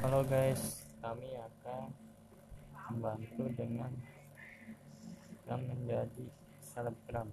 halo guys kami akan membantu dengan menjadi selebgram.